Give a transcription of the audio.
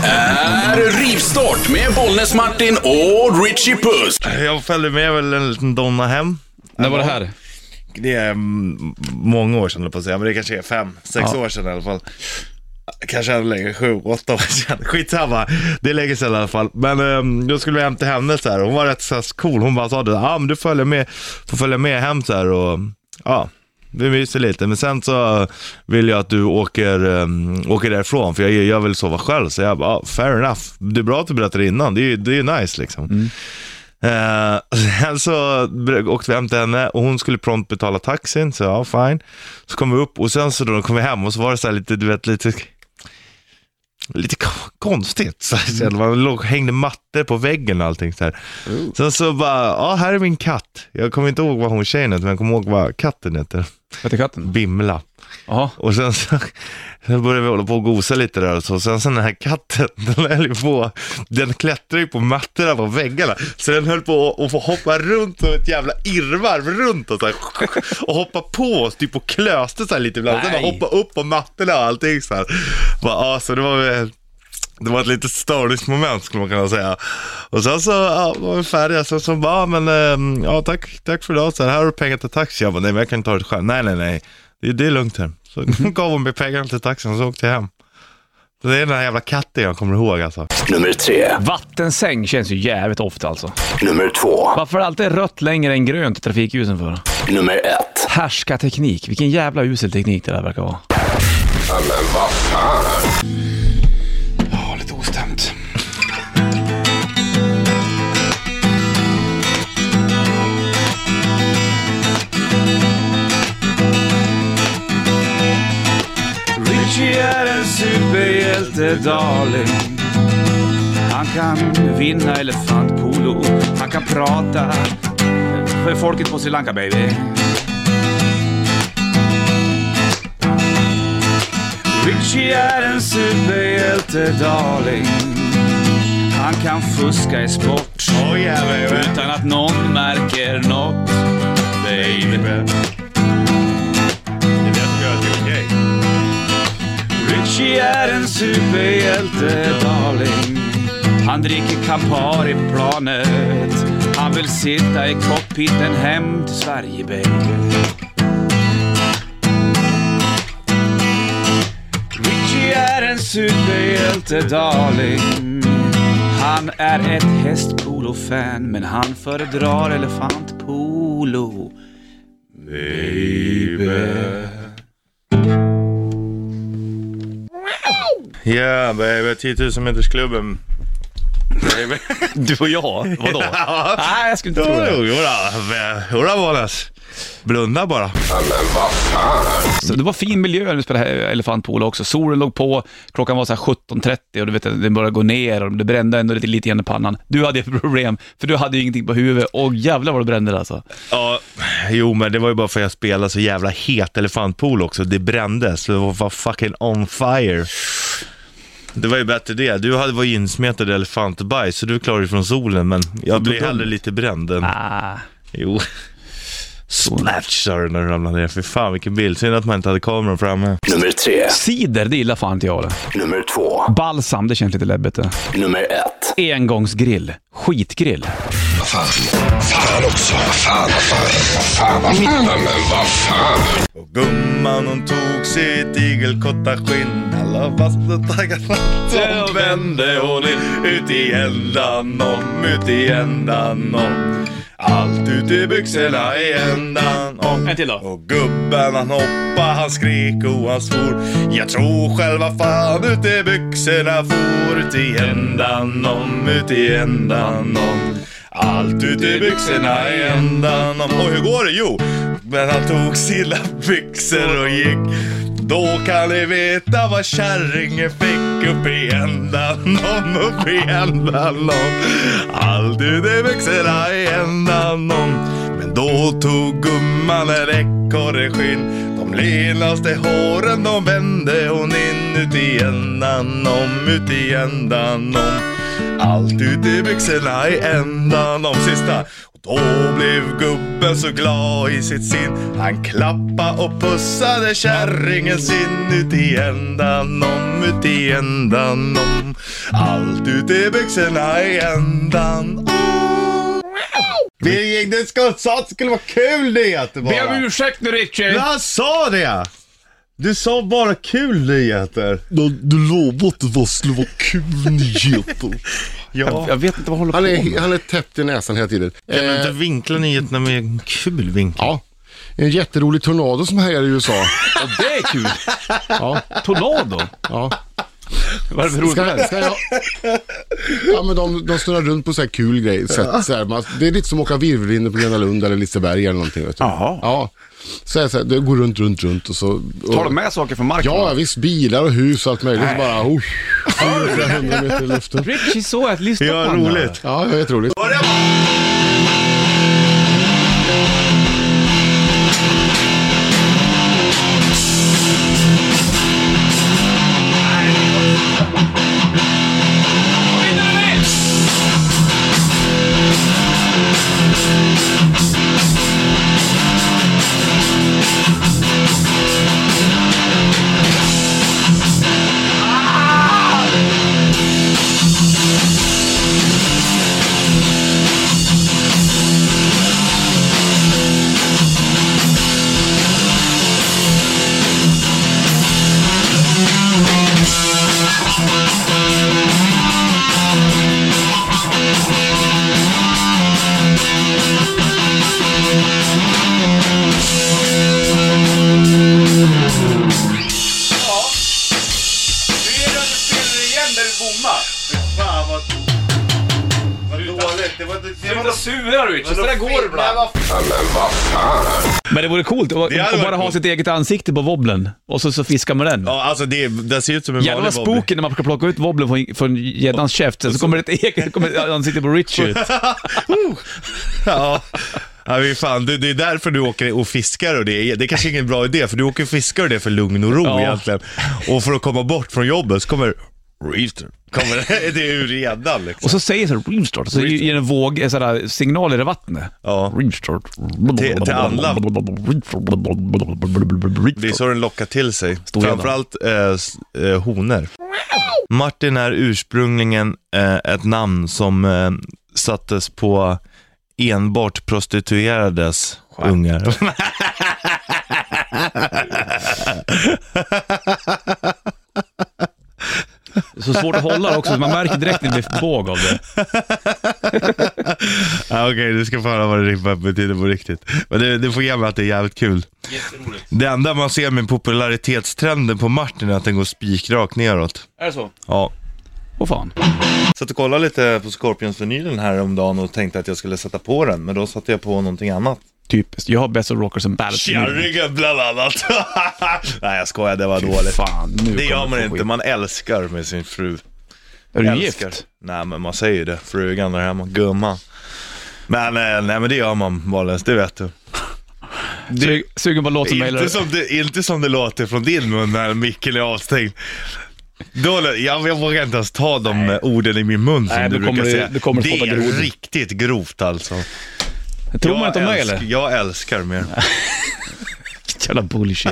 här är Rivstart med Bollnäs-Martin och Richie Puss. Jag följde med väl en liten donna hem. När var det här? Det är mm, många år sedan, höll jag på att säga, men det kanske är fem, sex Ja. år sedan i alla fall. Kanske ännu längre, sju, åtta år sedan. Skitsamma, det är länge sedan i alla fall. Men um, då skulle vi hem till henne så här. hon var rätt så här, cool. Hon bara sa det, ja ah, men du följer med, får följa med hem så här och ja. Vi myser lite, men sen så vill jag att du åker, um, åker därifrån för jag, jag vill sova själv. Så jag bara, ah, fair enough. Det är bra att du berättar innan, det är ju det är nice liksom. Eh, sen så åkte vi hem till henne och hon skulle prompt betala taxin, så ja, fine. Så kom vi upp och sen så då kom vi hem och så var det så här lite, du vet, lite Lite ko- konstigt. Så här, mm. Man låg, hängde mattor på väggen och allting. Så här. Sen så bara, ja här är min katt. Jag kommer inte ihåg vad hon tjejen heter, men jag kommer ihåg vad katten heter. Vad heter katten? Bimla. Jaha. Och sen så sen började vi hålla på och gosa lite där och så. Sen så den här katten, den höll ju på, den klättrar ju på mattorna på väggarna. Så den höll på att få hoppa runt som ett jävla irrvarv runt och så här, och hoppa på oss typ och klöste så här lite ibland. Sen hoppa upp på mattorna och allting så här. Bara, ja, så det var väl det var ett litet störningsmoment skulle man kunna säga. Och sen så ja, var vi färdiga. Sen så bara, ja, men ehm, ja tack, tack för idag. Så här, här har du pengar till taxi. Jag bara, nej men jag kan ta det själv. Nej, nej, nej. Det, det är lugnt här. Så gav hon mig pengarna till taxin och så åkte jag hem. Det är den här jävla katten jag kommer ihåg alltså. Nummer tre, Vattensäng känns ju jävligt ofta alltså. nummer två, Varför är det alltid rött längre än grönt i trafikljusen för? nummer ett. Härska teknik. Vilken jävla usel teknik det där verkar vara. Ja, superhjälte, darling. Han kan vinna elefantpolo. Han kan prata för folket på Sri Lanka, baby. Richie är en superhjälte, darling. Han kan fuska i sport Oh yeah utan att någon märker något, baby. En superhjälte, darling. Han dricker Campari på planet. Han vill sitta i cockpiten hem till Sverige, baby. Richie är en superhjälte, darling. Han är ett hästpolo-fan, men han föredrar elefantpolo. Baby. Yeah baby, 10 000 metersklubben. Baby. Du och jag? Vadå? Ja. Nej, jag skulle inte tro det. jo, jodå. Jodå Bollnäs. Blunda bara. Så det var fin miljö när vi spelade här elefantpolo också. Solen låg på, klockan var så här 17.30 och du vet, den började gå ner och det brände ändå lite, lite grann i pannan. Du hade ju problem, för du hade ju ingenting på huvudet och jävlar vad det brände alltså. Ja, jo men det var ju bara för att jag spelade så jävla het elefantpool också. Det brände, så det var fucking on fire. Det var ju bättre det. Du hade var insmetad i elefantbajs, så du klarade dig från solen, men jag blev hellre lite bränd än... Ah. Jo. Splash sa du när du ramlade ner. Fy fan vilken bild. Synd att man inte hade kameran framme. Nummer tre, Cider, det gillar fan inte jag det. nummer två, Balsam, det känns lite läbbigt det. nummer ett. Engångsgrill. Skitgrill. Fan. Också. Vad fan, vad fan, vad fan, vad fan, men vad fan. Och gumman hon tog sitt igelkotta skinn. Alla fast taggarna Så vände hon in Ut i ändan om, ut i ändan om. Allt ut i byxorna i ändan om. En till då. Och gubben han hoppa, han skrek och han svor. Jag tror själva fan ut i byxorna for Ut i ändan om, ut i ändan om allt ut i byxorna i ändan om... Och hur går det? Jo, men han tog sina byxor och gick. Då kan ni veta vad kärringen fick upp i ändan om, upp i ändan om. Allt ut i byxorna i ändan om. Men då tog gumman en ekorreskinn. De lenaste håren de vände hon in ut i ändan om, ut i ändan om. Allt ut i byxorna i ändan om sista. Och då blev gubben så glad i sitt sin. Han klappa och pussade kärringen sin ut i ändan om, ut i ändan om. Allt ut i byxorna i ändan om. Birgit, det det skulle vara kul nyheter bara. Be om ursäkt nu Richie! Jag sa det! Du sa bara kul nyheter. Du, du lovade att det var, skulle vara kul nyheter. Ja. Jag vet inte vad jag håller Han på är, med. han är täppt i näsan hela tiden. Kan du Eh, inte vinkla nyheterna med en kul vinkel? ja. En jätterolig tornado som härjar i USA. Och det är kul! Ja, Tornado? ja. Vad är det för roligt Ska, ska jag... Ja, men de, de snurrar runt på så här kul grej. sätt. Så här, man, det är lite som att åka virvelhinder på Gröna Lund eller Liseberg eller någonting. Vet du. Jaha. Ja. Så här, så här, det går runt, runt, runt och så... Och, Tar de med saker från marken? Ja, visst. Bilar och hus och allt möjligt. Så bara... Oh, flera hundra meter i luften. Richie såg ett lyssna Ja, på honom. roligt. Ja, det är jätteroligt. Fan vad... Vad dåligt. Det var... Det var Sura Richie, så där går det ibland. Men vad fan. Men det vore coolt att, Det hade att varit bara ha coolt. sitt eget ansikte på wobblen och så, så fiskar man den. Ja, alltså det, det ser ut som en Jävlar vanlig wobbly. spooky när man ska plocka ut wobblen från, från gäddans käft, sen så kommer det ett eget kommer ansikte på Richie ut. Ja. Ja, men fan, det, det är därför du åker och fiskar och det. är- Det är kanske ingen bra idé, för du åker och fiskar och det är för lugn och ro Ja. egentligen. Och för att komma bort från jobbet så kommer Reefster. Kommer det är ur redan liksom. Och så säger så här, Rimstart, så ger en våg, en sån där signaler i vattnet. Ja. Rimstart. Till- till alla. Det är så den lockar till sig. Stor. Framförallt eh, eh, honor. Martin är ursprungligen eh, ett namn som eh, sattes på enbart prostituerades ungar. Så svårt att hålla också, så man märker direkt när det blir båg av det. Ja, Okej, du ska få höra vad det ribba betyder på riktigt. Men det, det får ge mig att det är jävligt kul. Det enda man ser med popularitetstrenden på Martin är att den går spikrakt neråt. Är det så? Ja. Åh fan. Satt och kollade lite på Scorpions-vinylen här om dagen och tänkte att jag skulle sätta på den, men då satte jag på någonting annat. Typiskt. Jag har Best of Rockers and Ballads. Kärringen bland annat. Nej jag skojar, det var Fy dåligt. fan, nu Det gör man inte, skit. man älskar med sin fru. Är du älskar. gift? Nej men man säger det, frugan där hemma, gumman. Men eh, nej men det gör man Wallace, det vet du. Sug, sugen på en låt som mejlar. Inte som, det, inte som det låter från din mun när micken är avstängd. Då, jag, jag vågar inte ens ta de eh, orden i min mun som Nej, du brukar det- säga. kommer det är grodor. riktigt grovt alltså. Tror man inte om mig eller? Jag älskar mer. Jävla bullshit.